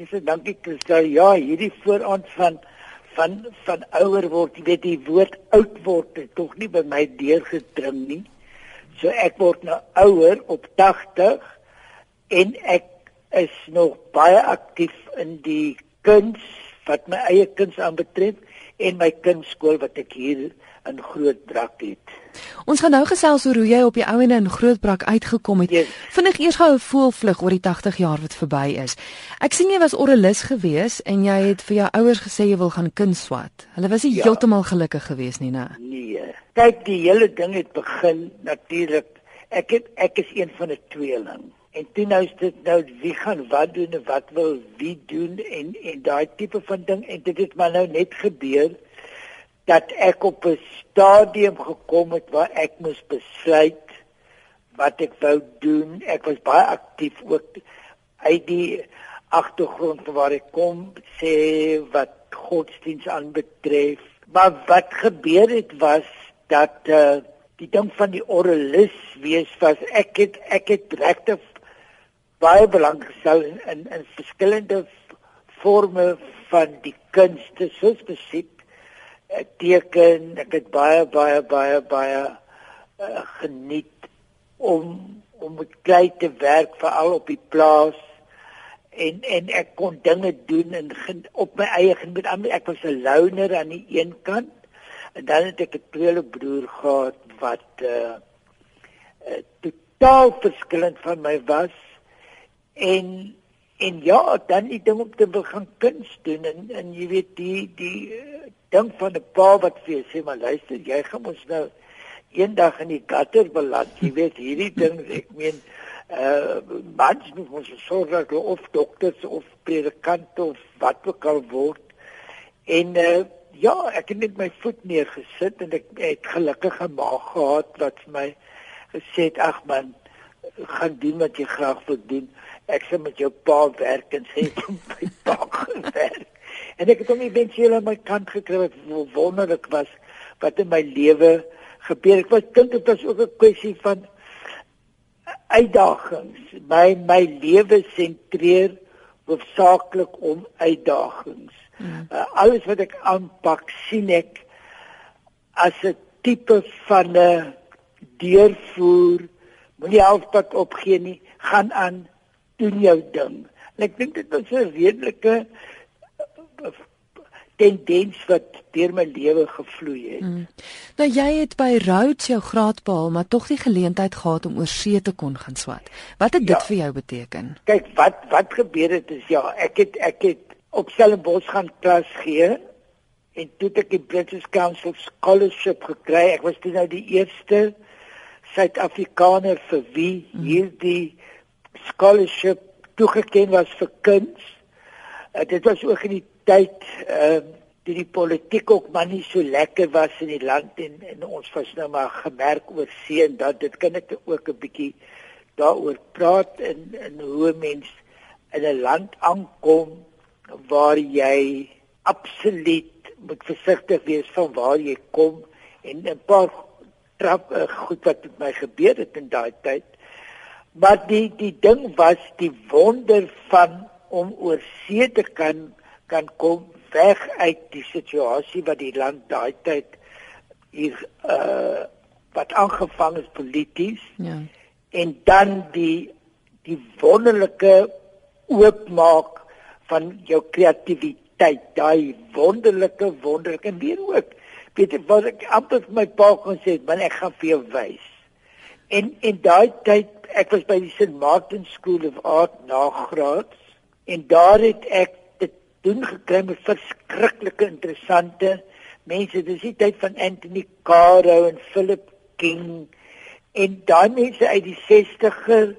Dis 'n dankie Christel. Ja, hierdie vooraand van van van ouer word, jy weet die woord oud word het tog nie by my deurgedring nie. So ek word nou ouer op 80 en ek is nog baie aktief in die kuns wat my eie kuns aanbetref en my kunskool wat ek hier in Grootbrak het. Ons gaan nou gesels oor hoe jy op die ou en in Grootbrak uitgekom het. Yes. Vinnig eers gou 'n voelvlug oor die 80 jaar wat verby is. Ek sien jy was orrelis gewees en jy het vir jou ouers gesê jy wil gaan kunswat. Hulle was nie Ja. heeltemal gelukkig gewees nie, né? Nee. Kyk, die hele ding het begin natuurlik. Ek het ek is een van 'n tweeling. En toe nou is dit nou wie gaan wat doen en wat wil wie doen en en daai tipe van ding en dit het maar nou net gebeur dat ek op 'n stadium gekom het waar ek moes besluit wat ek wou doen. Ek was baie aktief ook uit die agtergrond waar ek kom sê wat godsdiens aanbetref. Maar wat gebeur het was dat uh, die ding van die orrelis wees was ek het ek het regtig baie belang gestel in, in in verskillende forme van die kunste soos musiek ek teken ek het baie baie baie baie uh, geniet om om met klei te werk veral op die plaas. En en ek kon dinge doen en op my eie gebied ek was 'n loner aan die een kant. En dan het ek 'n tweede broer gehad wat uh, uh, totaal verskillend van my was en en ja dan die ding om te begin kuns doen en en jy weet die die uh, ding van 'n pa wat vir jou sê maar luister jy gaan ons nou eendag in die gutter beland. Jy weet hierdie ding ek meen uh mans moet ons sorg dat hulle of dokters of predikante of wat ook al word. En uh ja ek het net my voet neergesit en ek het gelukkige maag gehad wat vir my gesê het ag man gaan doen wat jy graag wil doen ek sê met jou pa werk en sê kom by pa gewerk en ek het hom eventueel aan my kant gekry wat wonderlik was wat in my lewe gebeur ek was dink dit was ook 'n kwessie van uitdagings. My my lewe sentreer hoofsaaklik om uitdagings. Mm. Uh, alles wat ek aanpak, sien ek as 'n tipe van 'n deurvoer. Moenie halfpad opgee nie, gaan aan, doen jou ding. En ek dink dit was 'n redelike uh, tendens wat deur my lewe gevloei het. Mm. Nou jy het by Rhodes jou graad behaal, maar tog die geleentheid gehad om oor see te kon gaan swat. Wat het dit ja. vir jou beteken? Kyk, wat wat gebeur het is ja, ek het ek het op Stellenbosch gaan klas gee en toe ek die British Council scholarship gekry. Ek was toe nou die eerste Suid-Afrikaner vir wie mm. hierdie scholarship toegeken was vir kuns. Uh, dit was ook in die tyd ehm uh, die die politiek ook maar nie so lekker was in die land en, en ons was nou maar gemerk oor see en dat dit kan ek ook 'n bietjie daaroor praat en en hoe mens in 'n land aankom waar jy absoluut moet versigtig wees van waar jy kom en 'n paar trap uh, goed wat met my gebeur het in daai tyd maar die die ding was die wonder van om oor see te kan kan kom weg uit die situasie wat die land daai tyd hier uh wat aangevang is polities. Ja. En dan die die wonderlike oopmaak van jou kreatiwiteit, daai wonderlike wonderlike en weer ook weet jy wat ek amper my pa kon sê, man ek gaan vir jou wys. En en daai tyd ek was by die St Martin School of Art nagraads en daar het ek doen gekry met verskriklike interessante mense. Dis die tyd van Anthony Caro en Philip King en daai mense uit die 60er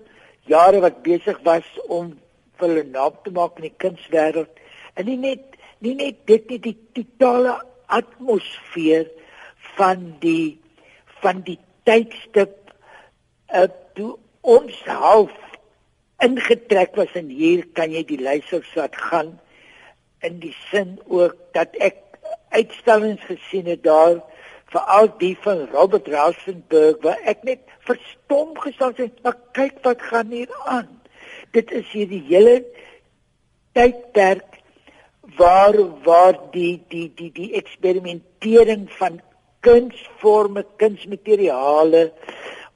jare wat besig was om hulle naam te maak in die kunswêreld. En nie net nie net dit nie die totale atmosfeer van die van die tydstip uh, toe ons half ingetrek was en hier kan jy die luisters wat gaan in die sin ook dat ek uitstallings gesien het daar veral die van Robert Rauschenberg waar ek net verstom gestaan het maar kyk wat gaan hier aan. Dit is hier die hele tydperk waar waar die die die die eksperimentering van kunsvorme, kunsmateriale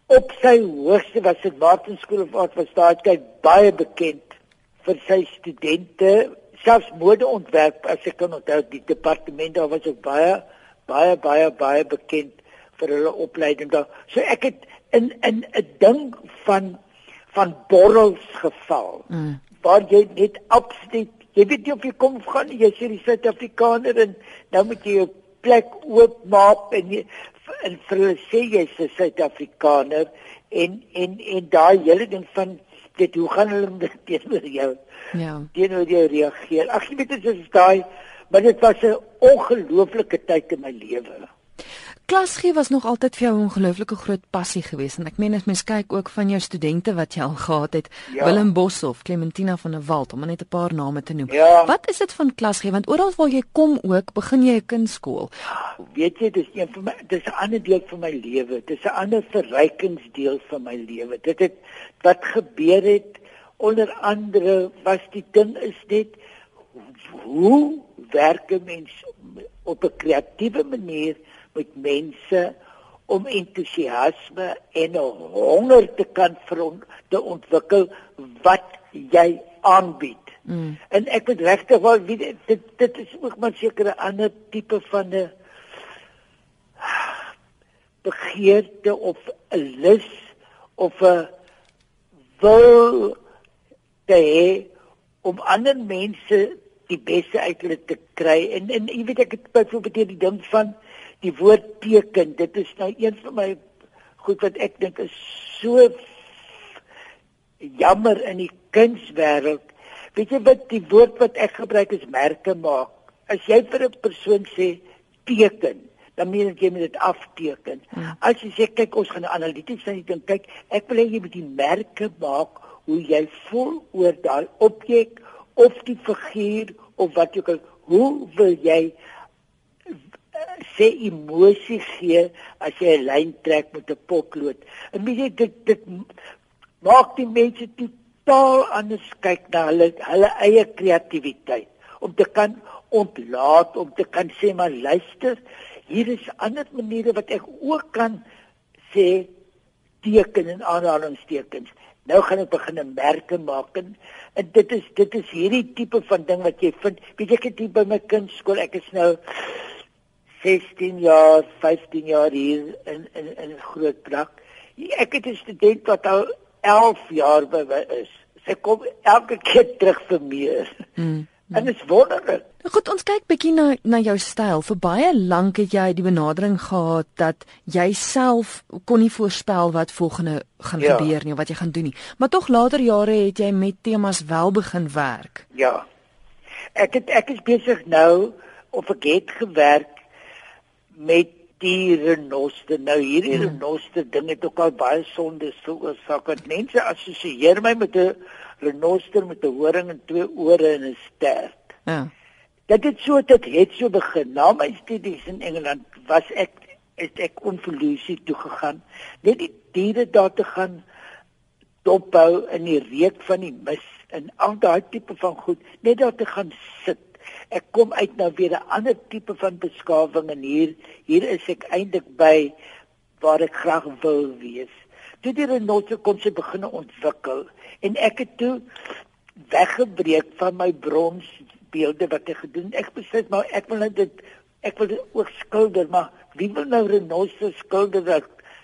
op sy hoogste was dit Martin School of Art was daar kyk baie bekend vir sy studente selfs modeontwerp as ek kan onthou die departement daar was ook baie baie baie baie bekend vir hulle opleiding daar so ek het in in 'n ding van van borrels geval mm. waar jy net absoluut jy weet nie of jy kom of gaan jy sê die Suid-Afrikaner en nou moet jy jou plek oopmaak en jy, en vir hulle sê jy's 'n Suid-Afrikaner en en en daai hele ding van dit hoe gaan hulle teenoor jou ja. teenoor jou reageer? Ag jy weet dit is daai maar dit was 'n ongelooflike tyd in my lewe Klasgee was nog altyd vir jou 'n ongelooflike groot passie geweest en ek meen as mens kyk ook van jou studente wat jy al gehad het, ja. Willem Boshoff, Clementina van der Walt, om net 'n paar name te noem. Ja. Wat is dit van klasgee want oral waar jy kom ook, begin jy 'n kindskool. Weet jy, dis een van my dis 'n ander deel van my lewe. Dis 'n ander verrykingsdeel van my lewe. Dit het wat gebeur het onder andere was die ding is net hoe werk 'n mens op 'n kreatiewe manier met mense om entoesiasme en 'n honger te kan veron te ontwikkel wat jy aanbied. Mm. En ek moet regtig wel weet dit dit is ook maar seker 'n ander tipe van 'n begeerte of 'n lus of 'n wil te hê om ander mense die beste uit hulle te kry en en jy weet ek het byvoorbeeld die ding van die woord teken dit is nou een van my goed wat ek dink is so jammer in die kunswêreld weet jy wat die woord wat ek gebruik is merke maak. As jy vir 'n persoon sê teken dan meen jy moet dit afteken. Hmm. as jy sê kyk ons gaan analities sien jy dink kyk ek wil hê jy moet die merke maak hoe jy voel oor daai objek of die figuur of wat jy ook al hoe wil jy sê emosie gee as jy 'n lyn trek met 'n potlood. En mense dit dit maak die mense totaal anders kyk na hulle hulle eie kreatiwiteit om te kan ontlaat om te kan sê maar luister hier is ander maniere wat ek ook kan sê teken en aanhalingstekens. Nou gaan ek begin 'n merke maak en, en dit is dit is hierdie tipe van ding wat jy vind. Weet jy ek het hier by my kindskool, ek is nou 16 jaar, 15 jaar hier in in in groot plek. Ek het 'n student wat al 11 jaar by my is. Sy kom elke keer terug vir meer. Hmm. En dit is wonderlik. Goed, ons kyk bietjie na na jou styl. Vir baie lank het jy die benadering gehad dat jy self kon nie voorspel wat volgende gaan ja. gebeur nie of wat jy gaan doen nie. Maar tog later jare het jy met temas wel begin werk. Ja. Ek het ek is besig nou of ek het gewerk met die renoster. Nou hierdie hmm. renoster ding het ook al baie sonde veroorsaak. Want mense assosieer my met 'n renoster met 'n horing en twee ore en 'n stert. Ja. Dit het so dit het so begin. Na my studies in Engeland was ek het ek konvolusie toe gegaan. Net die diere daar te gaan dophou in die reuk van die mis en al daai tipe van goed, net daar te gaan sit ek kom uit nou weer 'n ander tipe van beskawing en hier hier is ek eintlik by waar ek graag wil wees. Toe die renosse kom se begin ontwikkel en ek het toe weggebreek van my bronsbeelde wat ek gedoen. Ek besluit maar ek wil dit ek wil dit ook skilder, maar wie wil nou renosse skilder dat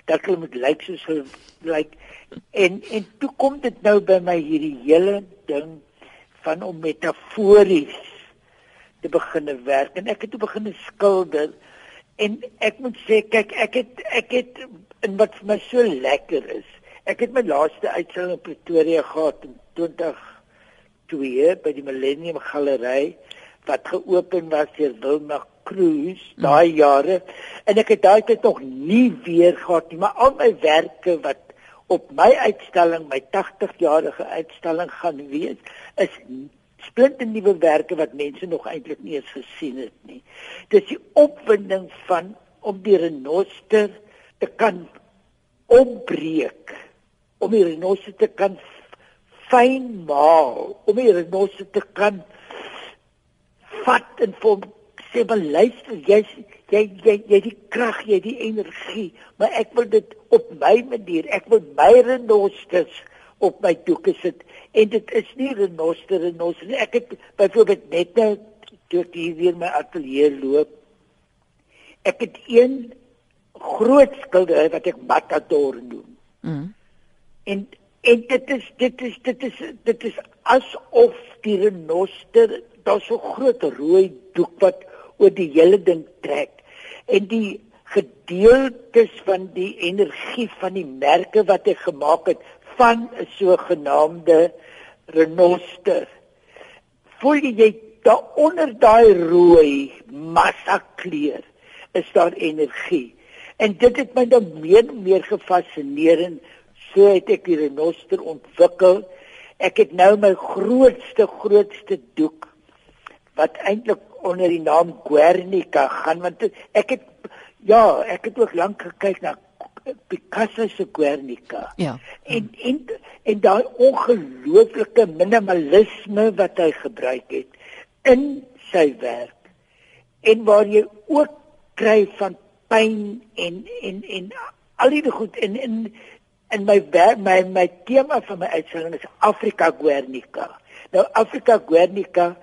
dat hulle moet lyk soos hulle lyk en en toe kom dit nou by my hierdie hele ding van om metafories te begin werk en ek het toe begin skilder en ek moet sê kyk ek het ek het en wat vir my so lekker is ek het my laaste uitstalling in Pretoria gehad in 2002 by die Millennium Galery wat geopen was deur Wilma Cruz daai jare en ek het daai tyd nog nie weer gehad nie maar al my werke wat op my uitstalling my 80 jarige uitstalling gaan wees is splinte nuwe werke wat mense nog eintlik nie eens gesien het nie. Dis die opwinding van om die renoster te kan opbreek, om die renoster te kan fyn maal om die renoster te kan vat en vir sê maar luister jy jy jy jy die krag jy die energie maar ek wil dit op my manier ek wil my renosters op my doeke sit en dit is nie renoster renoster ek het byvoorbeeld net nou toe ek hier weer my ateljee loop ek het een groot skildery wat ek matador noem. Mm. en en dit is dit is dit is dit is asof die renoster daar so groot rooi doek wat oor die hele ding trek. En die gedeeltes van die energie van die merke wat hy gemaak het van 'n sogenaamde renoster. Voel jy daar onder daai rooi massa kleur is daar energie. En dit het my dan meer meer gefassineer en so het ek die renoster ontwikkel. Ek het nou my grootste grootste doek wat eintlik onder die naam Guernica gaan want ek het ja, ek het ook lank gekyk na Picasso se Guernica. Ja. En en en daai ongelooflike minimalisme wat hy gebruik het in sy werk. En waar jy ook kry van pyn en en en al die goed in in in my werk, my my tema van my uitstalling is Afrika Guernica. Nou Afrika Guernica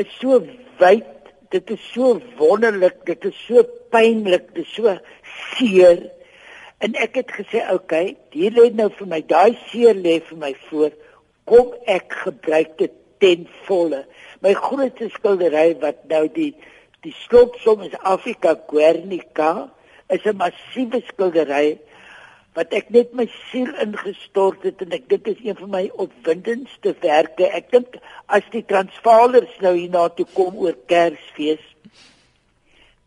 is so wyd, dit is so wonderlik, dit is so pynlik, dit is so seer. En ek het gesê, "Oké, okay, hier lê nou vir my daai seer lê vir my voor. Kom ek gebruik dit ten volle." My grootste skildery wat nou die die slotsom is Afrika Guernica, is 'n massiewe skildery wat ek net my siel ingestort het en ek dit is een van my opwindendste werke. Ek dink as die Transvaalers nou hiernatoe kom oor Kersfees,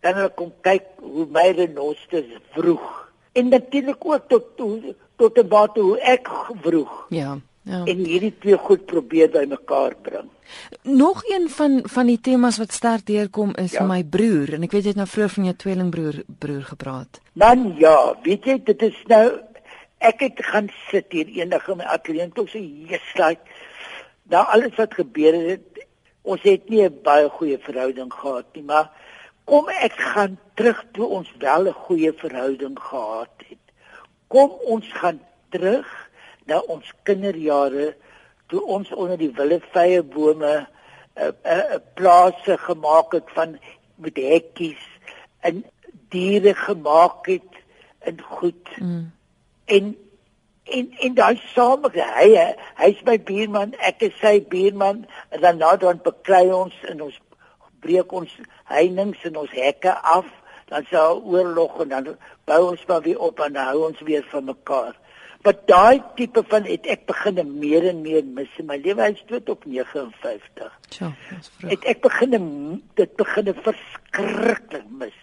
dan hulle kom kyk hoe my renosters vroeg. En natuurlik ook tot tot tot 'n bate hoe ek vroeg. Ja. Ja. En hierdie twee goed probeer bymekaar bring. Nog een van van die temas wat sterk deurkom is ja. my broer en ek weet jy het nou vroeër van jou tweelingbroer broer gepraat. Dan ja, weet jy dit is nou ek het gaan sit hier eendag in my ateljee en toe sê Jesus like nou alles wat gebeur het ons het nie 'n baie goeie verhouding gehad nie, maar kom ek gaan terug toe ons wel 'n goeie verhouding gehad het. Kom ons gaan terug na ons kinderjare toe ons onder die willevye bome 'n uh, 'n uh, uh, plase gemaak het van met hekkies en diere gemaak het en goed. Mm. En en en daai same hy hy's my buurman, ek is sy buurman en dan nou dan beklei ons en ons breek ons heininge en ons hekke af dan sal oorlog en dan bou ons maar weer op en hou ons weer van mekaar. Maar daai tipe van het ek begin meer en meer mis in my lewe. Hy's dood op 59. Ja, dis vroeg. Het ek begin dit begin verskriklik mis.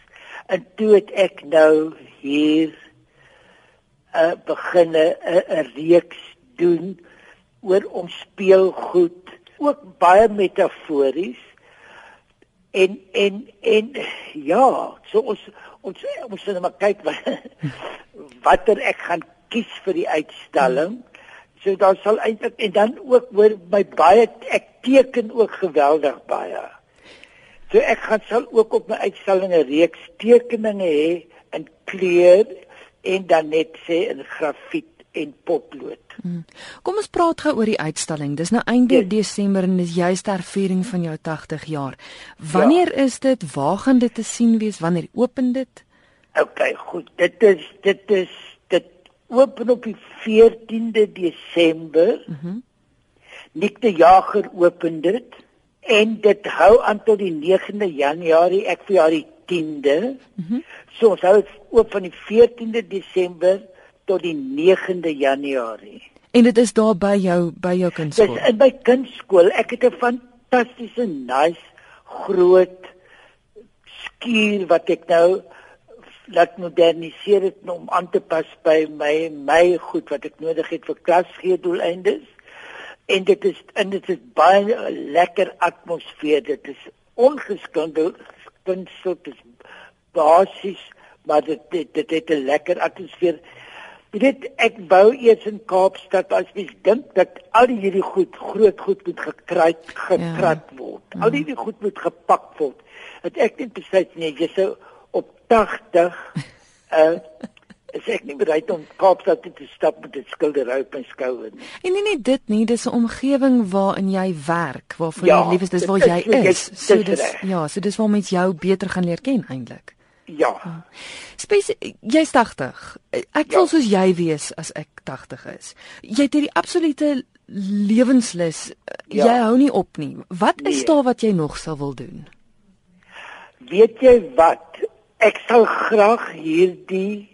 En toe het ek nou hier 'n uh, begin 'n reeks doen oor om speelgoed, ook baie metafories. En en en ja, so ons ons ons moet maar kyk wat watter ek gaan kies vir die uitstalling. So daar sal eintlik en dan ook oor my baie ek teken ook geweldig baie. So ek gaan sal ook op my uitstalling 'n reeks tekeninge hê in kleur en dan net sê in grafiet en potlood. Hmm. Kom ons praat gou oor die uitstalling. Dis nou einde yes. Desember en dis juist ter viering van jou 80 jaar. Wanneer ja. is dit? Waar gaan dit te sien wees? Wanneer open dit? OK, goed. Dit is dit is open op die 14de Desember. Mhm. Mm Nik die Jager open dit en dit hou aan tot die 9de Januarie, ek vir jaar die 10de. Mhm. Mm so ons hou oop van die 14de Desember tot die 9de Januarie. En dit is daar by jou by jou kunstskool. Dis in my kunstskool. Ek het 'n fantastiese nice groot skuur wat ek nou laat moderniseer dit om aan te pas by my my goed wat ek nodig het vir klasgee doeleindes en dit is en dit is baie lekker atmosfeer dit is ongeskindel kunstig dit is basies maar dit dit dit het 'n lekker atmosfeer Jy weet ek bou eers in Kaapstad as mens dink dat al hierdie goed groot goed moet gekruit gekrat ja. word. Ja. Al hierdie goed moet gepak word. Dat ek net besluit nee, jy sou op 80 uh is ek nie bereid om Kaapstad te stap met 'n skildery op my skouer nie. En nie net dit nie, dis 'n omgewing waarin jy werk, waarvan ja, jy lief is, dis waar jy is. So dis ja, so dis waar mens jou beter gaan leer ken eintlik. Ja. ja. Spes jy's 80. Ek ja. wil soos jy wees as ek 80 is. Jy het hierdie absolute lewenslus. Ja. Jy hou nie op nie. Wat is nee. daar wat jy nog sal wil doen? Weet jy wat? Ek sal graag hierdie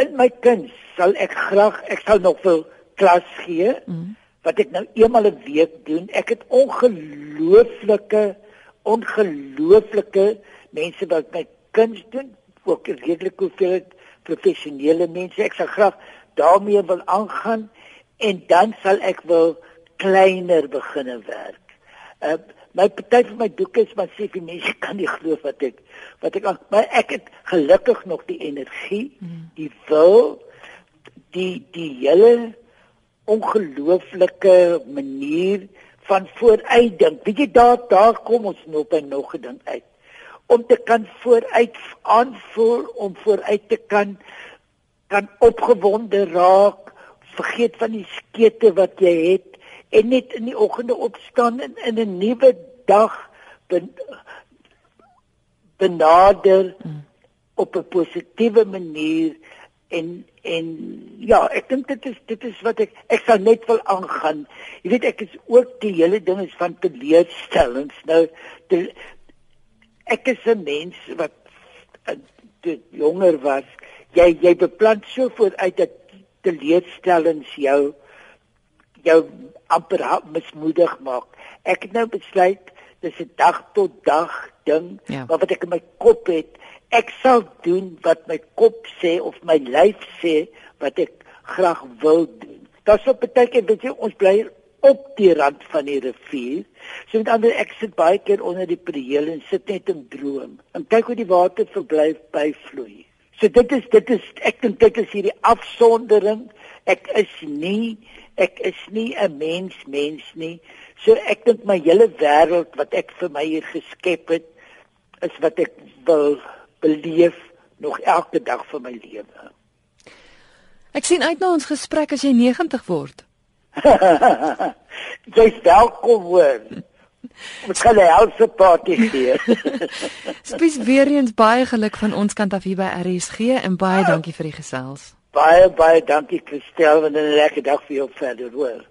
in my kuns sal ek graag ek sal nog wil klas gee mm. wat ek nou eenmal 'n week doen. Ek het ongelooflike ongelooflike mense wat my kuns doen, ook redelik hoeveel professionele mense. Ek sal graag daarmee wil aangaan en dan sal ek wil kleiner begine werk. Uh, my party van my boeke is maar sê vir mense kan nie glo wat ek wat ek maar ek het gelukkig nog die energie, die wil, die die hele ongelooflike manier van vooruitdink. Weet jy daar daar kom ons nou by nog gedink uit om te kan vooruit aanvoel om vooruit te kan kan opgewonde raak vergeet van die skete wat jy het en net in die oggende opstaan en in 'n nuwe dag ben, benader mm. op 'n positiewe manier en en ja, ek dink dit is dit is wat ek ek sal net wil aangaan. Jy weet ek is ook die hele ding is van teleurstellings. Nou te, ek is 'n mens wat dit jonger was. Jy jy beplan so vooruit dat teleurstellings jou jou amper mismoedig maak. Ek het nou besluit dis 'n dag tot dag ding ja. wat ek in my kop het. Ek sal doen wat my kop sê of my lyf sê wat ek graag wil doen. Daar's op beteken dat jy ons bly op die rand van die rivier. So met ander ek sit baie keer onder die prieel en sit net en droom en kyk hoe die water verblyf byvloei. So dit is dit is ek dink dit is hierdie afsondering. Ek is nie ek is nie 'n mens mens nie. So ek dink my hele wêreld wat ek vir my hier geskep het is wat ek wil beleef nog elke dag van my lewe. Ek sien uit na ons gesprek as jy 90 word. Jy's welkom hoor. Ons kan 'n helse party gee. Spesifiek weer eens baie geluk van ons kant af hier by RSG en baie dankie vir die gesels. Baie baie dankie Christel en 'n lekker dag vir jou verder hoor.